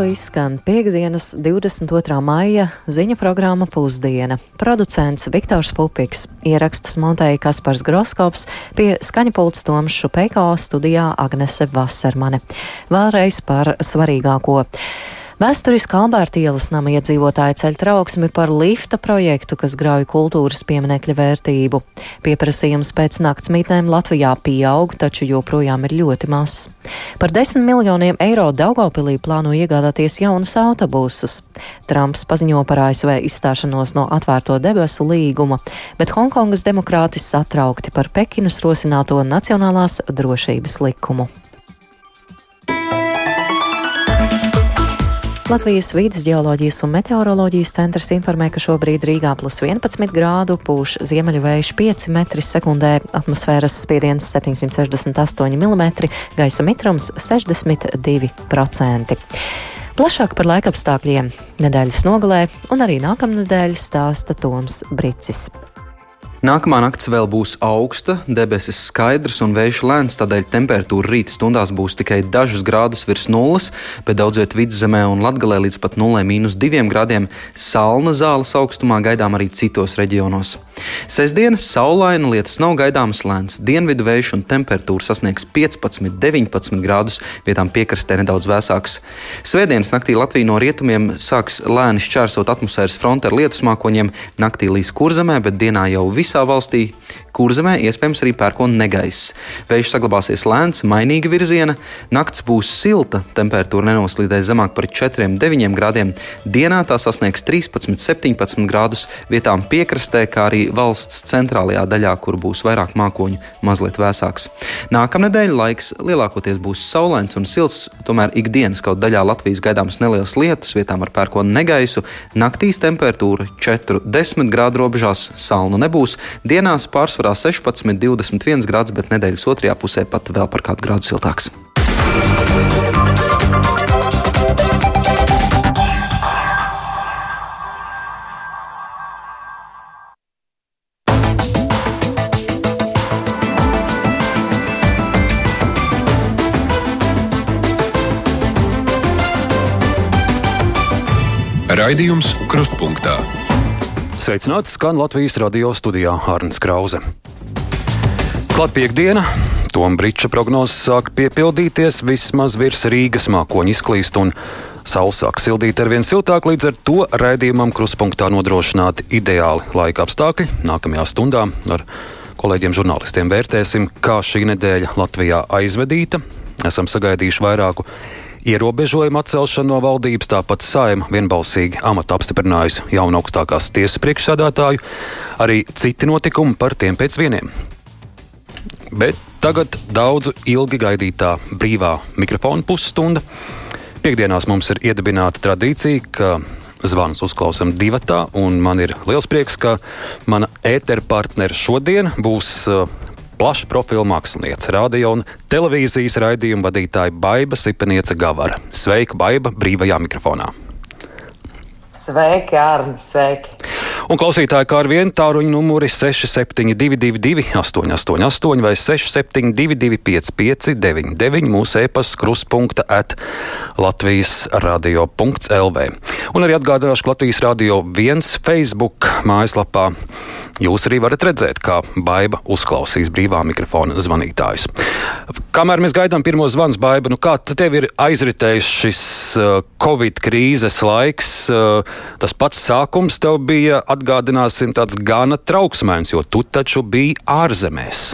Lato izskan piekdienas 22. maija ziņu programma Pusdiena. Producents Viktors Pupiks, ierakstus montēja Kaspars Groskops, pie skaņa pults Toms Šupeiko studijā Agnese Vasermane. Vēlreiz par svarīgāko. Vēsturiski Alberta ielas nama iedzīvotāji ceļ trauksmi par lifta projektu, kas grauj kultūras pieminekļa vērtību. Pieprasījums pēc naktsmītnēm Latvijā pieaug, taču joprojām ir ļoti mazs. Par 10 miljoniem eiro Daugopilī plāno iegādāties jaunus autobusus. Trumps paziņo par ASV izstāšanos no atvērto debesu līguma, bet Hongkongas demokrāti satraukti par Pekinas rosināto nacionālās drošības likumu. Latvijas vīdes geoloģijas un meteoroloģijas centrs informē, ka šobrīd Rīgā plus 11 grādu pūš ziemeļu vējš 5 metri sekundē, atmosfēras spiediens 768 mm, gaisa mitrums 62%. Plašāk par laikapstākļiem nedēļas nogalē un arī nākamnedēļ stāsta Toms Bricis. Nākamā naktis vēl būs augsta, debesis skaidrs un vējš lēns, tādēļ temperatūra rīta stundās būs tikai dažus grādus virs nulles, bet daudz vietā vidzemē un latgalē līdz pat 0,2 grādiem. Salna zāles augstumā gaidām arī citos reģionos. Sesdienas saulaina lietas nav gaidāmas lēns. Dienvidu vējš un temperatūra sasniegs 15, 19 grādus, vietām piekrastē nedaudz vēsāks. Svētdienas naktī Latvija no rietumiem sāks lēni šķērsot atmosfēras fronti ar lietus mākoņiem, naktī līdz kurzemē, bet dienā jau visā valstī, kurzemē iespējams arī pērkona negaiss. Vējš saglabāsies lēns, mainīga virziena, nakts būs silta, temperatūra nenoslīdēs zemāk par 4-9 grādiem, dienā tā sasniegs 13-17 grādus, vietām piekrastē, kā arī valsts centrālajā daļā, kur būs vairāk mākoņu, mazliet vēsāks. Nākamnedēļ laiks lielākoties būs saulains un silts, tomēr ikdienas kaut daļā Latvijas gaidāmas nelielas lietus, vietām ar pērkona negaisu, naktīs temperatūra 4-10 grādu robežās, salnu nebūs, Dienās pārsvarā 16, 21 grāds, bet nedēļas otrajā pusē pat vēl par kādu grādu siltāks. Raidījums Krustpunktā Sveicināts skan Latvijas radio studijā Hārns Krause. Klāt piekdiena, Toma Brīča prognozes sāk piepildīties, vismaz virs Rīgas mākoņa izklīst un saule sāk sildīt ar vien siltāk, līdz ar to raidījumam kruspunktā nodrošināti ideāli laika apstākļi. Nākamajā stundā ar kolēģiem žurnālistiem vērtēsim, kā šī nedēļa Latvijā aizvedīta. Esam sagaidījuši vairāku ierobežojumu atcelšanu no valdības, tāpat saima vienbalsīgi amatu apstiprinājusi jaunu augstākās tiesas priekšsādātāju, arī citi notikumi par tiem pēc vieniem. Bet tagad daudzu ilgi gaidītā brīvā mikrofona pusstunda. Piektdienās mums ir iedibināta tradīcija, ka zvanus uzklausām divatā, man ir liels prieks, ka mana ēteru partneri šodien būs plaša profila mākslinieca, radio un televīzijas raidījuma vadītāja Baiva Sipeniece Gavara. Sveika, Baiva, brīvajā mikrofonā! Sveiki, Arni! Sveiki! Un klausītāji, kā ar vienu tāruņa numuri 6722, 888 vai 672, 559, mūsu e-pasta kruspunkta at Latvijas radio.lv. Un arī atgādināšu, ka Latvijas radio viens Facebook mājaslapā Jūs arī varat redzēt, kā Baiva uzklausīs brīvā mikrofona zvanītājus. Kamēr mēs gaidām pirmo zvanu, Baiva, nu kā tev ir aizritējis šis uh, Covid krīzes laiks? Uh, tas pats sākums tev bija, atgādināsim, tāds gana trauksmēns, jo tu taču biji ārzemēs.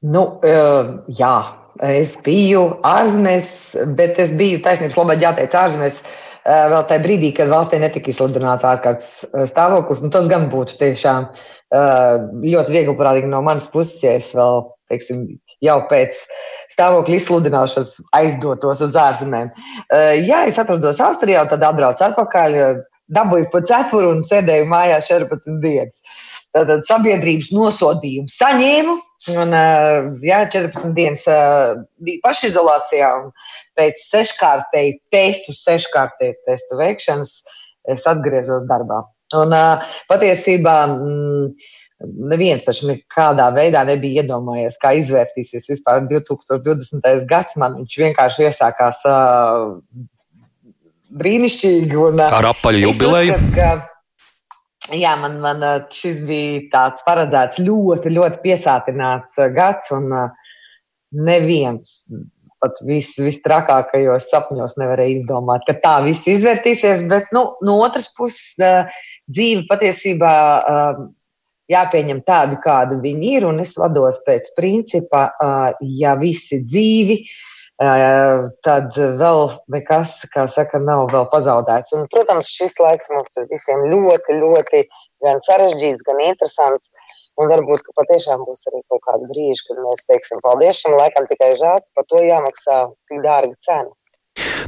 Nu, uh, jā, es biju ārzemēs, bet es biju taisnības labāk jāteic ārzemēs. Eh, vēl tajā brīdī, kad valstī netika izsludināts ārkārtas eh, stāvoklis. Nu, tas gan būtu tiešām ļoti viegli prātīgi no manas puses, ja es vēl, teiksim, jau pēc stāvokļa izsludināšanas aizdotos uz ārzemēm. Jā, es atrodos Austrijā, tad atbraucu atpakaļ, dabūju pa cepuru un sēdēju mājās 14 dienas. Tātad sabiedrības nosodījumu saņēmu, un jā, 14 dienas biju pašizolācijā. Un, pēc seškārtēju testu, seškārtēju testu veikšanas, es atgriezos darbā. Un patiesībā mm, neviens taču nekādā veidā nebija iedomājies, kā izvērtīsies vispār 2020. gads. Man viņš vienkārši iesākās brīnišķīgi. Un, Ar apaļu jubileju. Uzskatu, ka, jā, man, man šis bija tāds paredzēts ļoti, ļoti piesātināts gads, un neviens pat vis, vistrakākajos sapņos nevarēja izdomāt, ka tā viss izvērtīsies. Bet nu, no otras puses, dzīve patiesībā jāpieņem tādu, kāda viņi ir. Un es vados pēc principa, ja visi dzīvi, tad vēl nekas, kā saka, nav vēl pazaudēts. Un, protams, šis laiks mums visiem ļoti, ļoti gan sarežģīts, gan interesants. Un varbūt patiešām būs arī kaut kāda brīža, kad mēs teiksim, paldies šim laikam, tikai žēl, par to jāmaksā tik dārga cena.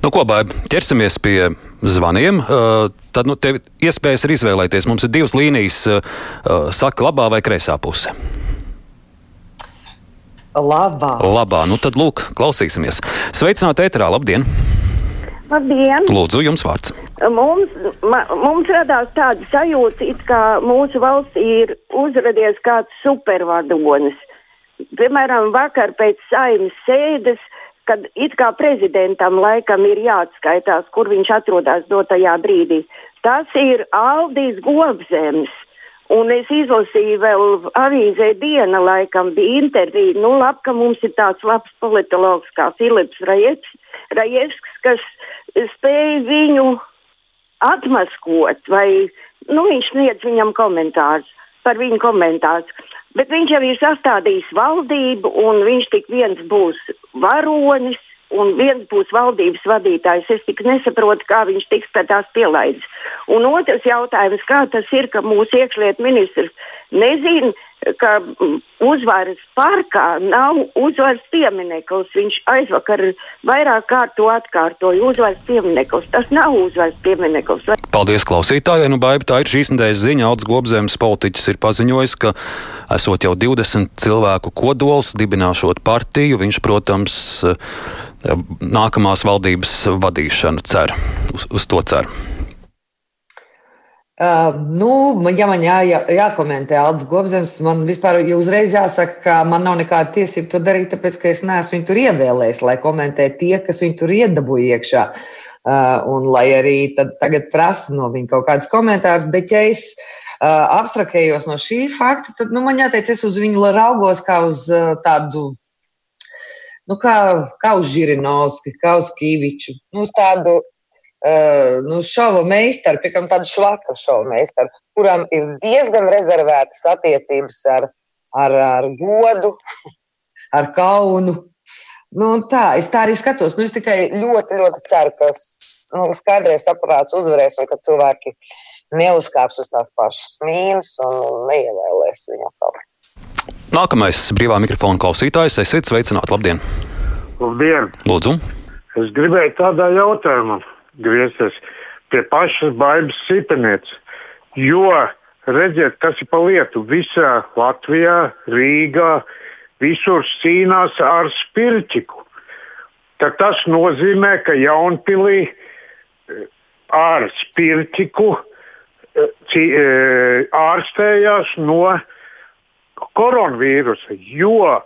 Nu, ko, Bāba, ķersimies pie zvaniem. Uh, tad nu, tev iespējas ir izvēlēties. Mums ir divas līnijas, uh, saka, labā vai kreisā puse. Labā. Labā, nu tad lūk, klausīsimies. Sveicināti ēterā, labdien! Labdien! Lūdzu, jums vārds. Mums, ma, mums radās tāda sajūta, it kā mūsu valstī ir uzradies kāds supervadonis. Piemēram, vakar pēc saimnes sēdes kad it kā prezidentam laikam ir jāatskaitās, kur viņš atrodas dotajā brīdī. Tas ir Aldis Gobzems. Un es izlasīju vēl avīzē diena, laikam bija intervija. Nu, labi, ka mums ir tāds labs politologs kā Filips Rajevskis, kas spēja viņu atmaskot, vai nu, viņš sniedz viņam komentārus par viņu komentārus. Bet viņš jau ir sastādījis valdību, un viņš tik viens būs varonis, un viens būs valdības vadītājs. Es tik nesaprotu, kā viņš tiks pie tās pielaidis. Un otrs jautājums, kā tas ir, ka mūsu iekšlietu ministrs nezina, ka mm, uzvaras parkā nav uzvaras piemineklis. Viņš aizvakar vairāk kārt to atkārtoja. Uzvaras piemineklis. Tas nav uzvaras piemineklis. Paldies klausītājai. Nu, baiba, tā ir šīs nedēļas ziņa. Alts Gobzems politiķis ir paziņojis, ka esot jau 20 cilvēku kodols, dibināšot partiju, viņš, protams, nākamās valdības vadīšanu cer. Uz, uz to cer. Uh, nu, ja man jā, jā, jākomentē Aldis Gobzems, man vispār uzreiz jāsaka, ka man nav nekāda tiesība to darīt, tāpēc, ka es neesmu viņu tur ievēlējis, lai komentē tie, kas viņu tur iedabūja iekšā. Uh, un lai arī tagad prasa no viņa kaut kādas komentārus, bet ja es uh, abstrakējos no šī fakta, tad nu, man jāteic, es uz viņu raugos kā uz uh, tādu nu, kā, kā uz Žirinovski, kā uz Kīviču, nu, uz tādu uh, nu, šova meistaru, piemēram, tādu švaka šova meistaru, kuram ir diezgan rezervētas attiecības ar, ar, ar godu, ar kaunu. Nu, tā, es tā arī skatos. Nu, es tikai ļoti, ļoti ceru, ka nu, skaidrais aparāts uzvarēs un ka cilvēki neuzkāps uz tās pašas mīnas un neievēlēs viņu atkal. Nākamais brīvā mikrofona klausītājs. Esiet sveicināti, labdien! Labdien! Lūdzu! Es gribēju tādā jautājumā griezties pie pašas baigas sipenieces. Jo redziet, kas ir pa lietu. Visā Latvijā, Rīgā, visur cīnās ar spirķiku. Tad tas nozīmē, ka Jaunpilī eh, ar spirķiku eh, eh, ārstējās no koronavīrusa, jo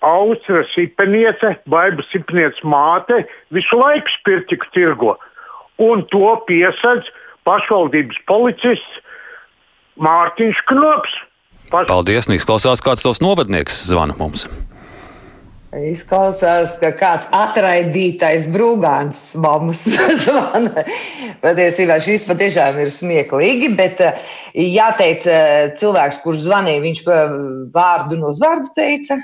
Austra Sipeniece, Baiba Sipeniece māte visu laiku spirtiku tirgo. Un to piesaistīs pašvaldības policists Mārtiņš Knops. Paš... Paldies, nu izklausās, kāds tavs novadnieks zvana mums. Izklausās, ka kāds atraidītais brūgāns mums zvana. Patiesībā šis patiešām ir smieklīgi, bet jāteic, cilvēks, kurš zvanīja, viņš vārdu no uzvārdu teica.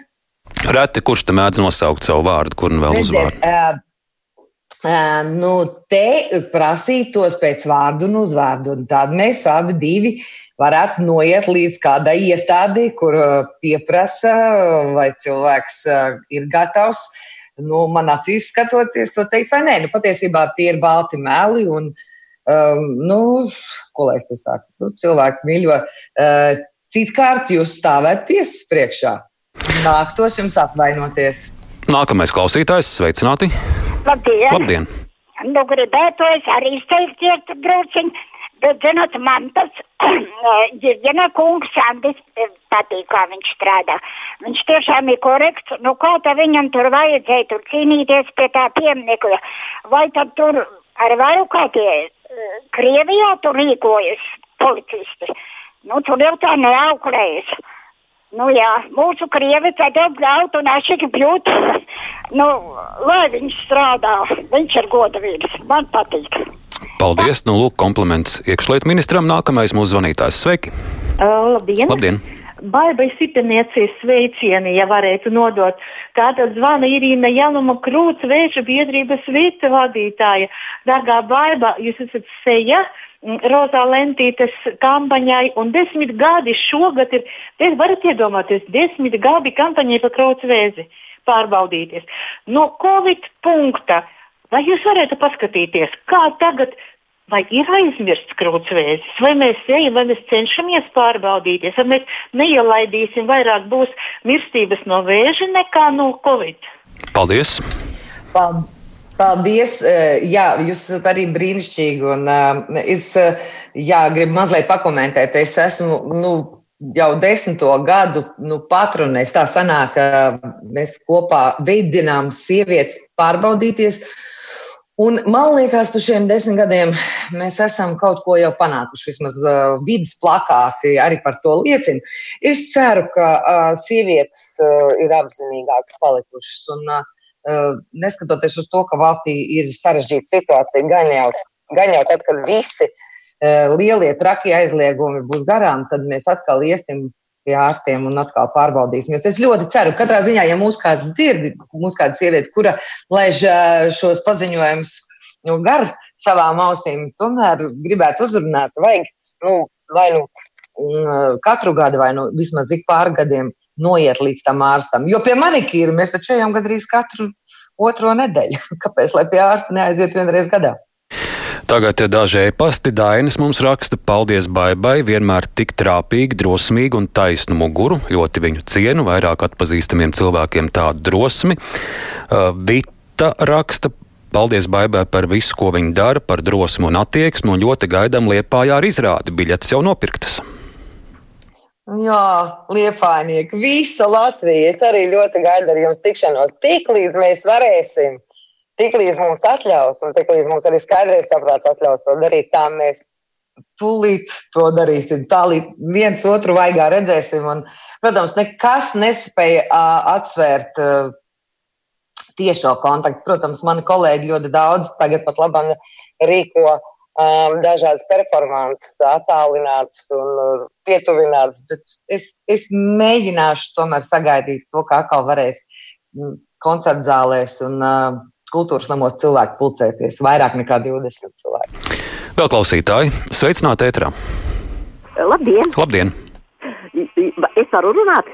Reti, kurš te mēdz nosaukt savu vārdu, kur nu vēl uzvārdu? Uh, uh, nu, te prasītos pēc vārdu un uzvārdu, un tad mēs abi divi varētu noiet līdz kādai iestādī, kur pieprasa, vai cilvēks uh, ir gatavs. Nu, man acīs skatoties, to teikt, vai nē, nu, patiesībā tie ir balti meli. Un, um, nu, ko lai es te saku? Nu, cilvēki mīļo. Uh, citkārt jūs stāvēt tiesas priekšā. Nāktos jums apvainoties. Nākamais klausītājs, sveicināti! Labdien! Labdien. Nu, gribētu es arī izteikties drusciņ, bet, zinot, man tas Jirģina kungs Andis patīk, kā viņš strādā. Viņš tiešām ir korekts. Nu, kā tad viņam tur vajadzēja tur cīnīties pie tā pieminiekļa? Vai tad tur ar varu kā tie Krievijā tur rīkojas policisti. Nu, tur jau tā neauklējas. Nu, jā, mūsu krievi tad apgāzt un ašīgi bļūt. nu, lai viņš strādā, viņš ir godavīgs. Man patīk. Paldies! Nu, lūk, kompliments iekšlietu ministram. Nākamais mūsu zvanītājs. Sveiki! Uh, labdien! Labdien. Baibai Sipeniecīs sveicieni, ja varētu nodot. Tātad zvana Irīna Januma Krūts, vēža biedrības vicevadītāja. Dargā Baiba, jūs esat seja Rozā Lentītes kampaņai un desmit gadi šogad ir, es varat iedomāties, desmit gadi kampaņai par krūts vēzi pārbaudīties. No Covid punkta, vai jūs varētu paskatīties, kā tagad vai ir aizmirsts krūtsvēzis, vai mēs ejam, vai mēs cenšamies pārbaudīties, vai mēs neielaidīsim vairāk būs mirstības no vēža nekā no covid. Paldies! Paldies! Jā, jūs esat arī brīnišķīgi. Un, uh, es jā, gribu mazliet pakomentēt. Es esmu nu, jau desmito gadu nu, patronēs. Tā sanāk, ka mēs kopā veidinām sievietes pārbaudīties. Uh, Un man liekas, par šiem desmit gadiem mēs esam kaut ko jau panākuši. Vismaz uh, vidas plakāti arī par to liecina. Es ceru, ka uh, sievietes uh, ir apzinīgākas palikušas. Un, uh, neskatoties uz to, ka valstī ir sarežģīta situācija, gan jau, gan jau tad, kad visi uh, lielie trakie aizliegumi būs garām, tad mēs atkal iesim pie ārstiem un atkal pārbaudīsimies. Es ļoti ceru, ka katrā ziņā, ja mūs kāds dzird, mūs kāda sieviete, kura laiž šos paziņojumus nu, gar savām ausīm, tomēr gribētu uzrunāt, vajag nu, vai nu katru gadu, vai nu vismaz ik pār gadiem noiet līdz tam ārstam. Jo pie manikīra mēs taču ejam gandrīz katru otro nedēļu. Kāpēc, lai pie ārsta neaiziet vienreiz gadā? Tagad daži e-pasti Dainis mums raksta, paldies Baibai, vienmēr tik trāpīgi, drosmīgi un taisnu muguru. Ļoti viņu cienu, vairāk atpazīstamiem cilvēkiem tādu drosmi. Uh, Vita raksta, Paldies Baibai par visu, ko viņa dara, par drosmu un attieksmi, un ļoti gaidām liepājā ar izrādi. Biļetes jau nopirktas. Jā, liepainieki, visa Latvija. Es arī ļoti gaidu ar jums tikšanos. Tik līdz mēs varēsim tiklīdz mums atļaus, un tiklīdz mums arī skaidrs saprāts atļaus to darīt, tā mēs tūlīt to darīsim. Tā līdz viens otru vaigā redzēsim. Un, protams, nekas nespēja uh, atsvērt uh, tiešo kontaktu. Protams, mani kolēģi ļoti daudz tagad pat labam rīko um, dažādas performances, attālinātas un uh, pietuvinātas, es, es mēģināšu tomēr sagaidīt to, kā atkal varēs koncertzālēs un uh, kultūras namos cilvēki pulcēties. Vairāk nekā 20 cilvēki. Vēl klausītāji, sveicināti ēterā. Labdien! Labdien! Es varu runāt?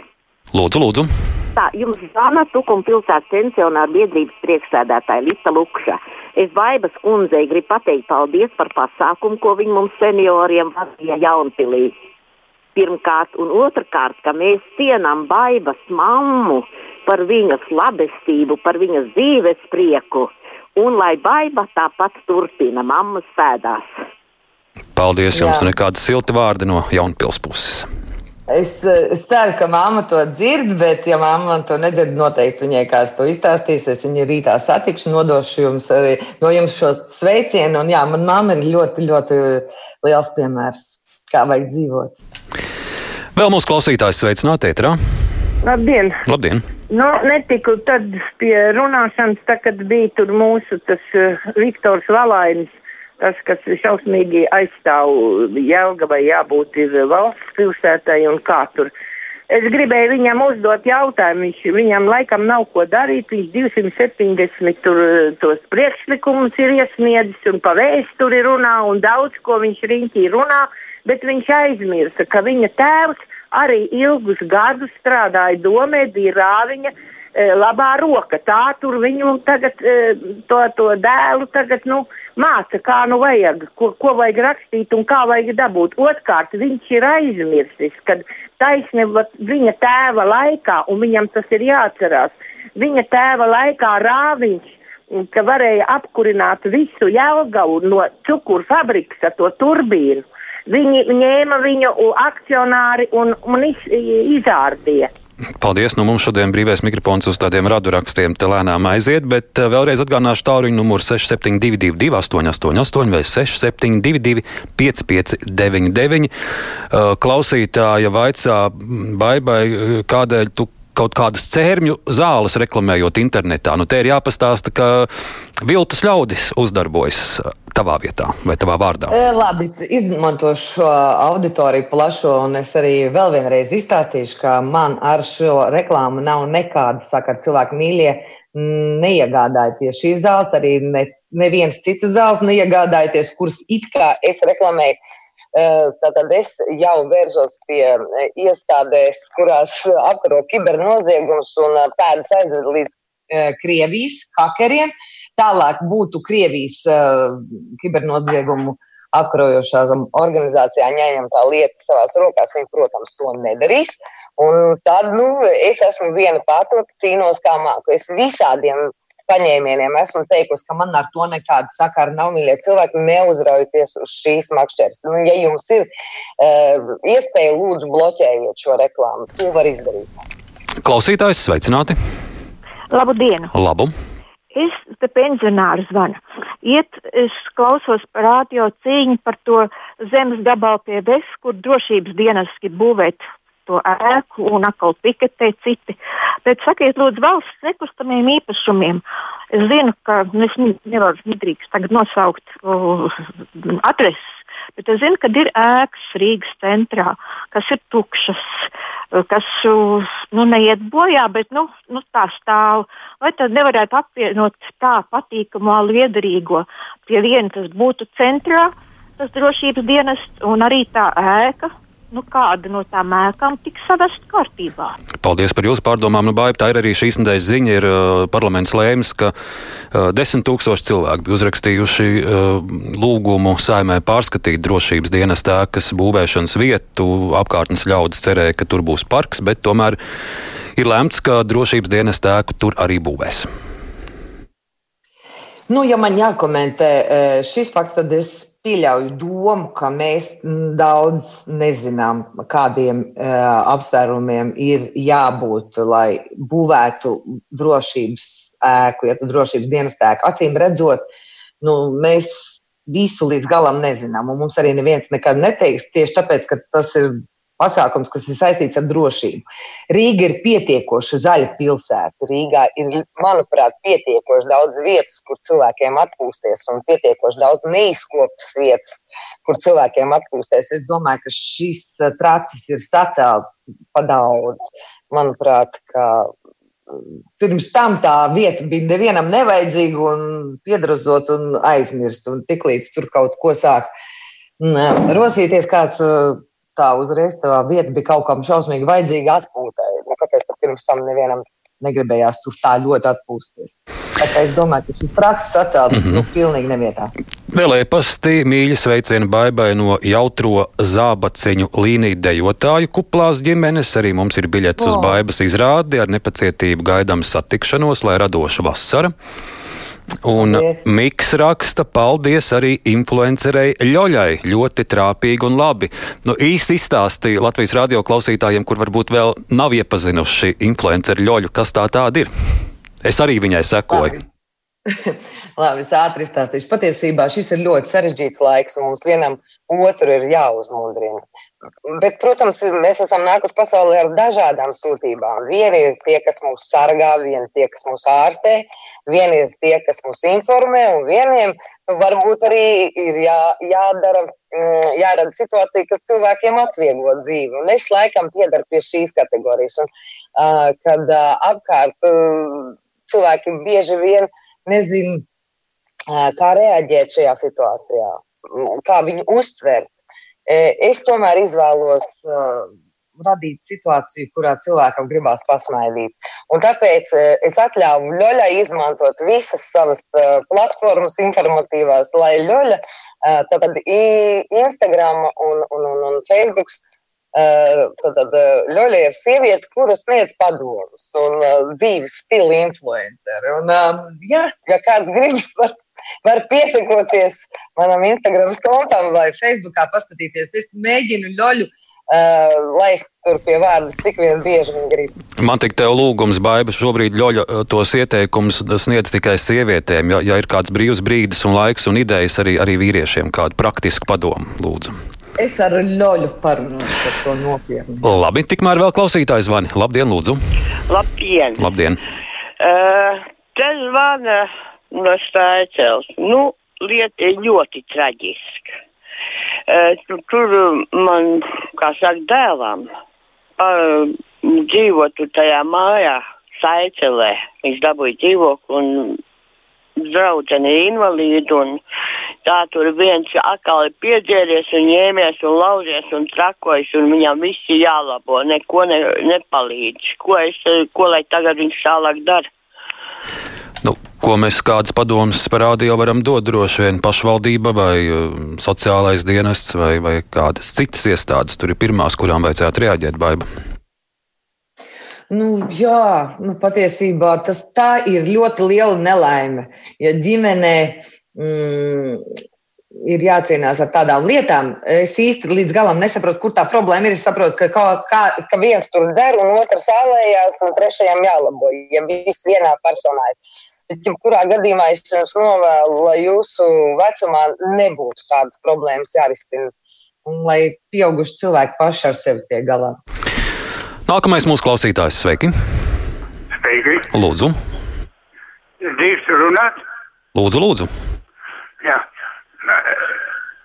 Lūdzu, lūdzu! Tā, jums zvana Tukuma pilsētas pensionāra biedrības priekšsēdētāja Lita Lukša. Es Vaibas kundzei gribu pateikt paldies par pasākumu, ko viņi mums senioriem vadīja Jaunpilī. Pirmkārt, un otrkārt, ka mēs cienām Vaibas mammu, par viņas labestību, par viņas dzīves prieku, un lai baiva tāpat turpina mammas pēdās. Paldies jums, Jā. un nekādi silti vārdi no Jaunpils puses. Es, es ceru, ka mamma to dzird, bet, ja mamma to nedzird, noteikti viņai kāds to izstāstīs. Es viņu rītā satikšu, nodošu jums arī no jums šo sveicienu. Un, jā, man mamma ir ļoti, ļoti liels piemērs, kā vajag dzīvot. Vēl mūsu klausītājs sveicināti, Etrā. Labdien! Labdien. Nu, netiku tad pie runāšanas, tā, kad bija tur mūsu tas, uh, Viktors Valainis, tas, kas šausmīgi aizstāv Jelgavai jābūt ir valsts pilsētai un kā tur. Es gribēju viņam uzdot jautājumu, viņš, viņam laikam nav ko darīt, viņš 270 tur, tos priekšlikumus ir iesniedzis un pa vēsturi runā un daudz ko viņš riņķī runā, bet viņš aizmirsa, ka viņa tēvs arī ilgus gadus strādāja domē, bija rāviņa e, labā roka. Tā tur viņu tagad, e, to, to dēlu tagad, nu, māca, kā nu vajag, ko, ko vajag rakstīt un kā vajag dabūt. Otkārt, viņš ir aizmirsis, kad taisnība viņa tēva laikā, un viņam tas ir jāatcerās, viņa tēva laikā rāviņš ka varēja apkurināt visu jēlgavu no cukuru fabrikas ar to turbīnu. Viņi ņēma viņu akcionāri un, un iz, izārdīja. Paldies! Nu, mums šodien brīvais mikrofons uz tādiem radurakstiem te lēnām aiziet, bet uh, vēlreiz atgādināšu tāluņu numuru 6722, 888 vai 672, 559, uh, klausītāja vaicā baibai, kādēļ tu kaut kādas cērmju zāles reklamējot internetā. Nu, te ir jāpastāsta, ka viltus ļaudis uzdarbojas tavā vietā vai tavā vārdā. E, labi, es izmantošu šo auditoriju plašo, un es arī vēl vienreiz izstāstīšu, ka man ar šo reklāmu nav nekāda sakara. Cilvēki mīļie, neiegādājieties šīs zāles, arī ne, neviens citas zāles neiegādājieties, kuras it kā es reklamēju Tātad es jau vēržos pie iestādēs, kurās apkaro kibernoziegumus un pēdas aizved līdz Krievijas hakeriem. Tālāk būtu Krievijas kibernoziegumu apkarojošās organizācijā ņēma tā lieta savās rokās. Viņi, protams, to nedarīs. Un tad nu, es esmu viena pati, cīnos kā māku. Es visādiem paņēmieniem. Esmu teikusi, ka man ar to nekāda sakara nav. Mīļie cilvēki, neuzraujieties uz šīs makšķeres. Nu, ja jums ir uh, iespēja, lūdzu, bloķējiet šo reklāmu. To var izdarīt. Klausītājs, sveicināti! Labu dienu! Labu! Es te pensionāru zvanu. Iet, es klausos par radio cīņu par to zemes gabalu pie VES, kur drošības dienas grib būvēt to ēku un atkal piketē citi. Bet sakiet, lūdzu, valsts nekustamiem īpašumiem. Es zinu, ka nu, es nevaru nedrīkst tagad nosaukt uh, adreses, bet es zinu, ka ir ēkas Rīgas centrā, kas ir tukšas, kas nu, neiet bojā, bet nu, nu, tā stāv. Vai tad nevarētu apvienot tā patīkamo liederīgo pie viena, tas būtu centrā, tas drošības dienests un arī tā ēka, nu, kāda no tām ēkām tiks savest kārtībā. Paldies par jūsu pārdomām. Nu, Baiba, tā ir arī šīs nedēļas ziņa. Ir, uh, parlaments lēmis, ka uh, desmit tūkstoši cilvēku bija uzrakstījuši uh, lūgumu saimē pārskatīt drošības dienas tēkas būvēšanas vietu. Apkārtnes ļaudis cerēja, ka tur būs parks, bet tomēr ir lēmts, ka drošības dienas tēku tur arī būvēs. Nu, ja man jākomentē uh, šis fakts, tad es pieļauju domu, ka mēs daudz nezinām, kādiem uh, apsvērumiem ir jābūt, lai būvētu drošības ēku, ja tu drošības dienas ēku. Acīm redzot, nu, mēs visu līdz galam nezinām, un mums arī neviens nekad neteiks tieši tāpēc, ka tas ir pasākums, kas ir saistīts ar drošību. Rīga ir pietiekoši zaļa pilsēta. Rīgā ir, manuprāt, pietiekoši daudz vietas, kur cilvēkiem atpūsties, un pietiekoši daudz neizkoptas vietas, kur cilvēkiem atpūsties. Es domāju, ka šis eh, tracis ir sacelts pa daudz. Manuprāt, ka mm, pirms tam tā vieta bija nevienam nevajadzīga un piedrazot un aizmirst. Un tiklīdz tur kaut ko sāk mm, rosīties kāds eh, tā uzreiz tā vieta bija kaut kam šausmīgi vajadzīga atpūtai. Nu, kāpēc tam pirms tam nevienam negribējās tur tā ļoti atpūsties? Es domāju, ka šis prakses atcelts mm -hmm. nu, pilnīgi nevietā. Vēl e-pasti mīļi sveicieni baibai no jautro zābaciņu līniju dejotāju kuplās ģimenes. Arī mums ir biļets oh. uz baibas izrādi ar nepacietību gaidām satikšanos, lai radoša vasara. Un paldies. Miks raksta, paldies arī influencerei Ļoļai. Ļoti trāpīgi un labi. Nu, īsi izstāstīja Latvijas radio klausītājiem, kur varbūt vēl nav iepazinuši influenceru Ļoļu, kas tā tāda ir. Es arī viņai sekoju. Labi. Labi, es ātri izstāstīšu. Patiesībā šis ir ļoti sarežģīts laiks, un mums vienam otru ir jāuzmundrina. Bet, protams, mēs esam nākuši pasaulē ar dažādām sūtībām. Vieni ir tie, kas mūs sargā, vieni tie, kas mūs ārstē, vieni ir tie, kas mūs informē, un vieniem varbūt arī ir jā, jādara, mm, jārada situācija, kas cilvēkiem atvieglo dzīvi. Un es laikam piedaru pie šīs kategorijas. Un, uh, kad uh, apkārt uh, cilvēki bieži vien nezina, kā reaģēt šajā situācijā, kā viņu uztvert. Es tomēr izvēlos radīt situāciju, kurā cilvēkam gribās pasmaidīt. Un tāpēc es atļāvu Ļoļai izmantot visas savas platformas informatīvās, lai Ļoļa, tātad Instagram un, un, un, un Facebook Tad Ļoļa ir sieviete, kuras sniedz padomus un dzīves stila influenceri. Un, jā, ja kāds grib, var, var piesakoties manam Instagram kontam vai Facebookā paskatīties. Es mēģinu Ļoļu uh, laist tur pie vārda, cik vien bieži viņi grib. Man tik tev lūgums, Baiba, šobrīd ļoļa uh, tos ieteikumus sniedz tikai sievietēm. Ja, ja ir kāds brīvs brīdis un laiks un idejas arī, arī vīriešiem, kādu praktisku padomu, lūdzu. Es ar ļoļu parunāšu par šo nopietnu. Labi, tikmēr vēl klausītājs zvani. Labdien, lūdzu. Labdien. Labdien. Uh, te zvana no Staicels. Nu, lieta ir ļoti traģiska. Uh, tur man, kā saka, dēlam uh, dzīvotu tajā mājā, Saicelē. Viņš dabūja dzīvokli un draudzene ir invalīda. Tā tur viens atkal ir piedzēries un ņēmies un lauzies un trakojas, un viņam viss ir jālabo, neko ne, nepalīdz. Ko, es, ko lai tagad viņš tālāk dara? Nu, ko mēs kādas padomas parādījā varam dot droši vien pašvaldība vai uh, sociālais dienests vai, vai kādas citas iestādes. Tur ir pirmās, kurām vajadzētu reaģēt, baiba. Nu, jā, nu, patiesībā tas ir ļoti liela nelaime. Ja ģimenē mm, ir jācīnās ar tādām lietām, es īsti līdz galam nesaprotu, kur tā problēma ir. Es saprotu, ka, kā, kā, ka viens tur dzer, un otrs ālējās, un trešajam jālabo, ja viss vienā personā ir. Bet, jebkurā gadījumā es jums novēlu, lai jūsu vecumā nebūtu tādas problēmas jārisina. Un lai pieauguši cilvēki paši ar sevi tiek galā. Nākamais mūsu klausītājs, sveiki! Sveiki! Lūdzu! Drīkstu runāt? Lūdzu, lūdzu! Jā.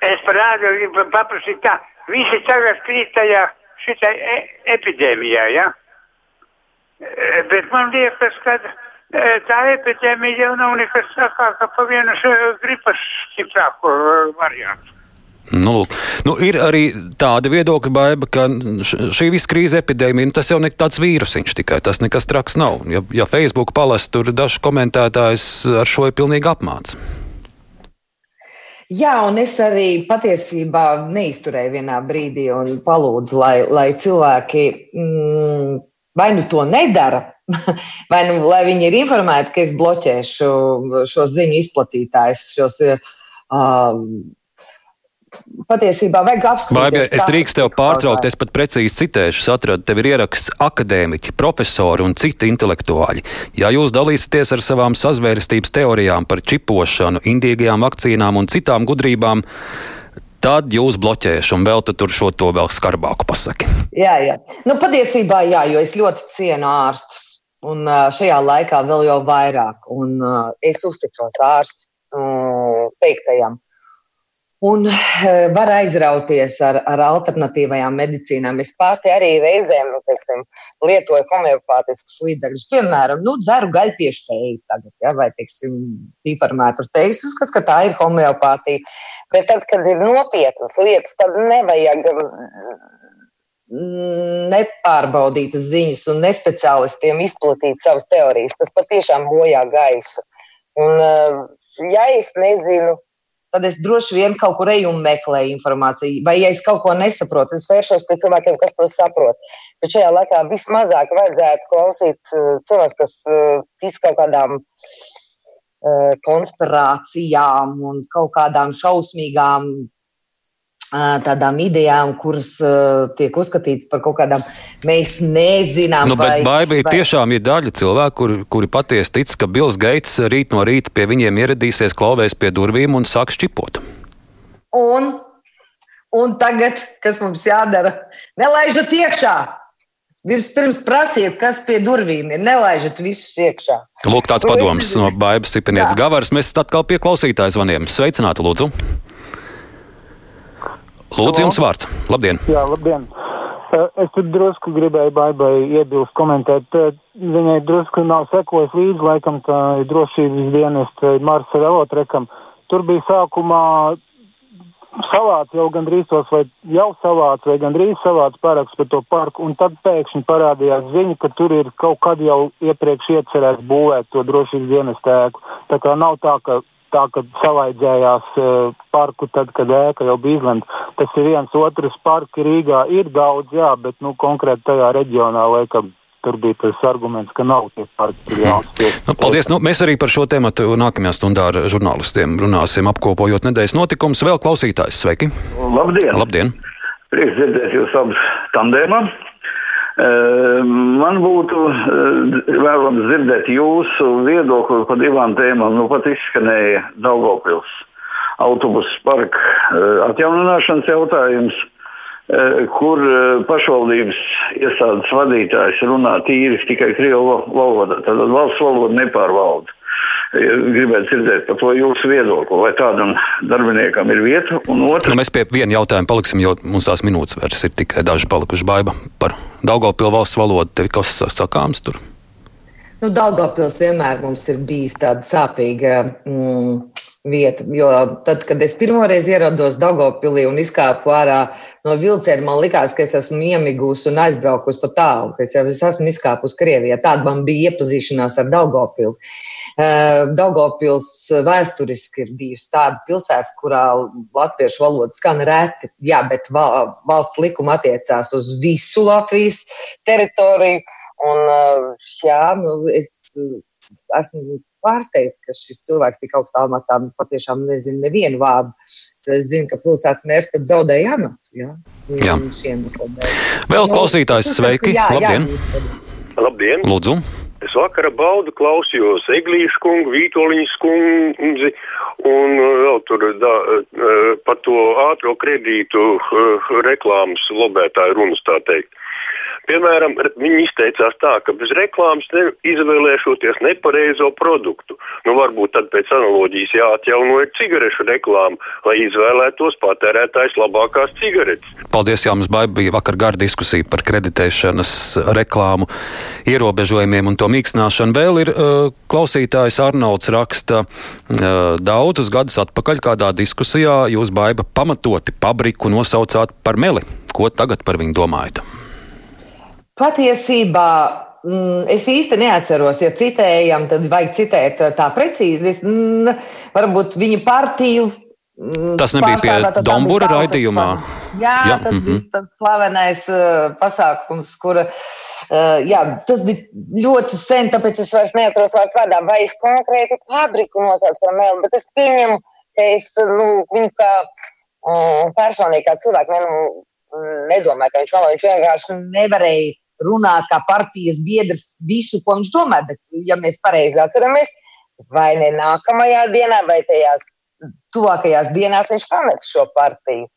Es parādu, paprasīt tā, visi tagad krīt tajā šitai e epidēmijā, jā? Ja? Bet man liekas, ka tā epidēmija jau nav nekas sākāka pa vienu gripas stiprāku variantu. Nu, lūk. nu, ir arī tāda viedokļa baiva, ka šī visa krīze epidēmija, nu, tas jau ne tāds vīrusiņš tikai, tas nekas traks nav. Ja, ja Facebook palast, tur dažs komentētājs ar šo ir pilnīgi apmāts. Jā, un es arī patiesībā neizturēju vienā brīdī un palūdzu, lai, lai cilvēki mm, vai nu to nedara, vai nu lai viņi ir informēti, ka es bloķēšu šo ziņu izplatītājus, šos. Uh, Patiesībā vajag apskatīties. Es drīkstu tev pārtraukt, es pat precīzi citēšu. Atradu, tev ir ieraksts akadēmiķi, profesori un citi intelektuāļi. Ja jūs dalīsieties ar savām sazvērstības teorijām par čipošanu, indīgajām vakcīnām un citām gudrībām, tad jūs bloķēšu un vēl tur šo to vēl skarbāku pasaki. Jā, jā. Nu, patiesībā jā, jo es ļoti cienu ārstus. Un šajā laikā vēl jau vairāk. Un es uzticos ārstu teiktajam un var aizrauties ar, ar alternatīvajām medicīnām. Es pati arī reizēm nu, teiksim, lietoju homeopātiskus līdzekļus. Piemēram, nu, dzeru gaļpiešu teju tagad, ja, vai, teiksim, piparmētru teju. Uzskatu, ka tā ir homeopātija. Bet tad, kad ir nopietnas lietas, tad nevajag nepārbaudītas ziņas un nespeciālistiem izplatīt savas teorijas. Tas patiešām bojā gaisu. Un, eh, ja es nezinu, tad es droši vien kaut kur eju un meklēju informāciju. Vai, ja es kaut ko nesaprotu, es vēršos pie cilvēkiem, kas to saprot. Bet šajā laikā vismazāk vajadzētu klausīt uh, cilvēkus, kas uh, tic kaut kādām konspirācijām un kaut kādām šausmīgām tādām idejām, kuras uh, tiek uzskatītas par kaut kādām, mēs nezinām. Nu, bet baigi vai... tiešām ir daļa cilvēku, kuri, kuri patiesi tic, ka Bills Gates rīt no rīta pie viņiem ieradīsies, klauvēs pie durvīm un sāks čipot. Un, un tagad, kas mums jādara? Nelaižat iekšā! Vispirms prasiet, kas pie durvīm ir. Nelaižat visus iekšā. Lūk, tāds padoms no Bābas Sipenietes Gavaras. Mēs atkal pie klausītājas zvaniem. Sveicināti, lūdzu! Lūdzu, jums vārds. Labdien! Jā, labdien! Es tur drusku gribēju baigai iebilst, komentēt. Viņai drusku nav sekojis līdzi, laikam, tā drošības dienesta Marsa Velotrekam. Tur bija sākumā savāds jau gandrīz tos, vai jau savāds, vai gandrīz savāds paraksts par to parku, un tad pēkšņi parādījās ziņa, ka tur ir kaut kad jau iepriekš iecerēts būvēt to drošības dienestu ēku. Tā kā nav tā, ka tā, ka savaidzējās uh, parku tad, kad ēka jau bija izlemta. Tas ir viens otrs parks Rīgā. Ir daudz, jā, bet nu, konkrēti tajā reģionā laikam. Tur bija tas arguments, ka nav tie parki. Nu, paldies. Nu, mēs arī par šo tēmu nākamajā stundā ar žurnālistiem runāsim, apkopojot nedēļas notikumus. Vēl klausītājs, sveiki! Labdien! Labdien. Prieks dzirdēt jūs abus tandēmam. Man būtu vēlams dzirdēt jūsu viedokli par divām tēmām. Nu, pat izskanēja Daugopils autobusu parka atjaunināšanas jautājums, kur pašvaldības iestādes vadītājs runā tīri tikai krievu valodā. Tad valsts valoda nepārvalda gribētu dzirdēt par to jūsu viedokli, vai tādam darbiniekam ir vieta. Otra... Nu, mēs pie viena jautājuma paliksim, jo mums tās minūtes vairs ir tikai daži palikuši baiba par Daugopilsnu valsts valodu. Tev kas sakāms tur? Nu, Daugopils vienmēr mums ir bijis tāda sāpīga. Mm, vieta. Jo tad, kad es pirmoreiz ierados Dagopilī un izkāpu ārā no vilciena, man likās, ka es esmu iemigusi un aizbraukusi pa tālu, ka es jau es esmu izkāpusi Krievijā. Tāda man bija iepazīšanās ar Dagopilu. Uh, Daugopils vēsturiski ir bijusi tāda pilsēta, kurā latviešu valoda skan reti, jā, bet valsts likuma attiecās uz visu Latvijas teritoriju. Un, uh, jā, nu, es esmu pārsteigta, ka šis cilvēks tik augstā amatā patiešām nezina nevienu vārdu. Es zinu, ka pilsētas mērs pat zaudēja amatu. Ja? Jā. Vēl nu, klausītājs, sveiki! Jā, labdien! Jā. Labdien! Lūdzu! Es vakarā baudu klausījos Eglīšu kungu, Vītoliņas kundzi un uh, vēl tur da, uh, par to ātro kredītu uh, reklāmas lobētāju runas tā teikt. Piemēram, viņi izteicās tā, ka bez reklāmas ne, izvēlēšoties nepareizo produktu. Nu, varbūt tad pēc analoģijas jāatjauno ir cigarešu reklāma, lai izvēlētos patērētājs labākās cigaretes. Paldies, Jānis Baiba. Bija vakar gara diskusija par kreditēšanas reklāmu ierobežojumiem un to mīkstināšanu. Vēl ir uh, klausītājs Arnolds raksta uh, daudzus gadus atpakaļ kādā diskusijā jūs Baiba pamatoti pabriku nosaucāt par meli. Ko tagad par viņu domājat? Patiesībā mm, es īsti neatceros, ja citējam, tad vajag citēt uh, tā precīzi. Es, mm, varbūt viņa partiju. Mm, tas nebija pie Dombura raidījumā. Jā, jā, tas mm -hmm. bija tas slavenais uh, pasākums, kura. Uh, jā, tas bija ļoti sen, tāpēc es vairs neatceros vārdu vārdā, vai es konkrēti fabriku nosaucu par mēlu, bet es pieņemu, ka es nu, viņu kā um, personīgi, kā cilvēku, ne, nu, nedomāju, ka viņš vēl viņš vienkārši nevarēja runāt kā partijas biedrs visu, ko viņš domā. Bet, ja mēs pareizi atceramies, vai ne nākamajā dienā, vai tajās tuvākajās dienās viņš pamet šo partiju.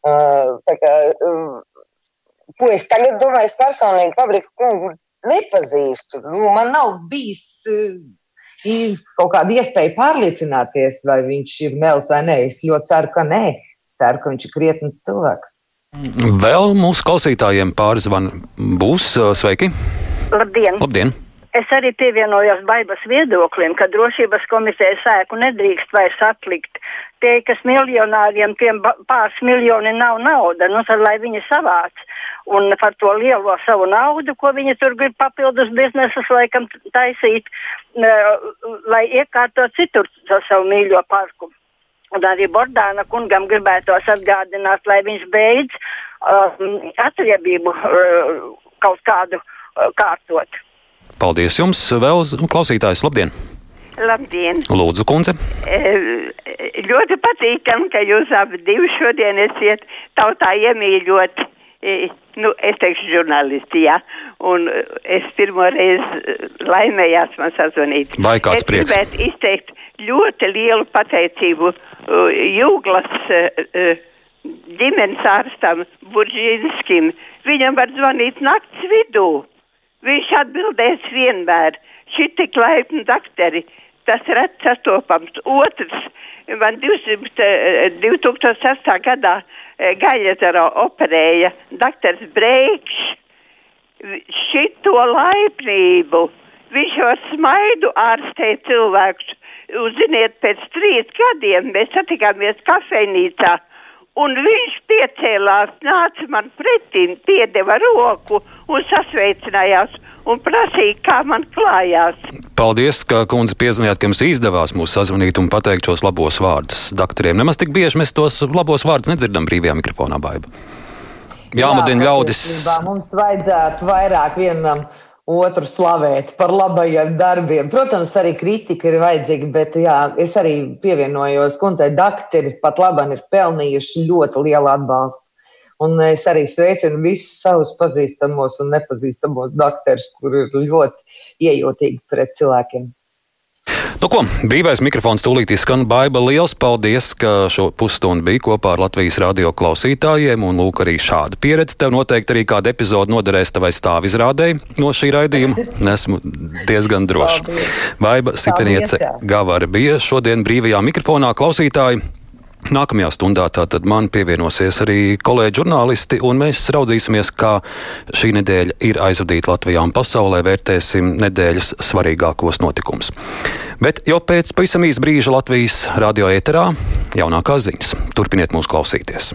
Uh, kā, uh, ko es tagad domāju, es personīgi fabriku kungu nepazīstu. Nu, man nav bijis uh, kaut kāda iespēja pārliecināties, vai viņš ir mels vai nē. Es ļoti ceru, ka nē. Ceru, ka viņš ir krietns cilvēks. Vēl mūsu klausītājiem pāris zvan būs. Sveiki! Labdien! Labdien. Es arī pievienojos baibas viedoklim, ka drošības komisija sēku nedrīkst vairs atlikt. Tie, kas miljonāriem, tiem pāris miljoni nav nauda, nu tad lai viņi savāc. Un par to lielo savu naudu, ko viņi tur grib papildus biznesus laikam taisīt, lai iekārto citur savu mīļo parku. Un arī Bordāna kungam gribētos atgādināt, lai viņš beidz um, atriebību uh, kaut kādu uh, kārtot. Paldies jums! Vēl klausītājs, labdien! Labdien! Lūdzu, kundze! E, ļoti patīkami, ka jūs abi divi šodien esiet tautā iemīļot. E, nu, es teikšu, žurnālisti, jā. Un es pirmo reizi laimējās man sazvanīt. Vai kāds es prieks? Es gribētu izteikt ļoti lielu pateicību uh, Jūglas uh, uh, ģimenes ārstam Buržīnskim. Viņam var zvanīt nakts vidū. Viņš atbildēs vienmēr. Šī tik laipni dakteri, tas rēt sastopams. Otrs, man 200, 2006. gadā Gaļetara operēja dakters Breikšs. Šito laipnību viņš var smaidu ārstēt cilvēkus Ziniet, pēc trīs gadiem mēs satikāmies kafejnīcā. Un viņš piecēlās, nāca man pretī, piedeva roku un sasveicinājās un prasīja, kā man klājās. Paldies, ka kundze piezvanījāt, ka jums izdevās mūs sazvanīt un pateikt šos labos vārdus doktoriem. Nemaz tik bieži mēs tos labos vārdus nedzirdam brīvajā mikrofonā, baiba. Jā, Jā Jāmudina ļaudis. Mums vajadzētu vairāk vienam otru slavēt par labajiem darbiem. Protams, arī kritika ir vajadzīga, bet jā, es arī pievienojos kundzei, dakteri pat labam ir pelnījuši ļoti lielu atbalstu. Un es arī sveicinu visus savus pazīstamos un nepazīstamos doktorus, kuri ir ļoti iejūtīgi pret cilvēkiem. Nu, ko, brīvais mikrofons tūlīt izskan. Baiba, liels paldies, ka šo pusstundu bija kopā ar Latvijas radio klausītājiem. Un, lūk, arī šāda pieredze. Tev noteikti arī kāda epizode noderēs tavai stāvizrādēji no šī raidījuma. Esmu diezgan drošs. Baiba Sipeniece Gavara bija šodien brīvajā mikrofonā klausītāji. Nākamajā stundā tātad man pievienosies arī kolēģi žurnālisti, un mēs raudzīsimies, kā šī nedēļa ir aizvadīta Latvijā un pasaulē, vērtēsim nedēļas svarīgākos notikumus. Bet jau pēc pavisam īsa brīža Latvijas radio ēterā jaunākās ziņas. Turpiniet mūs klausīties!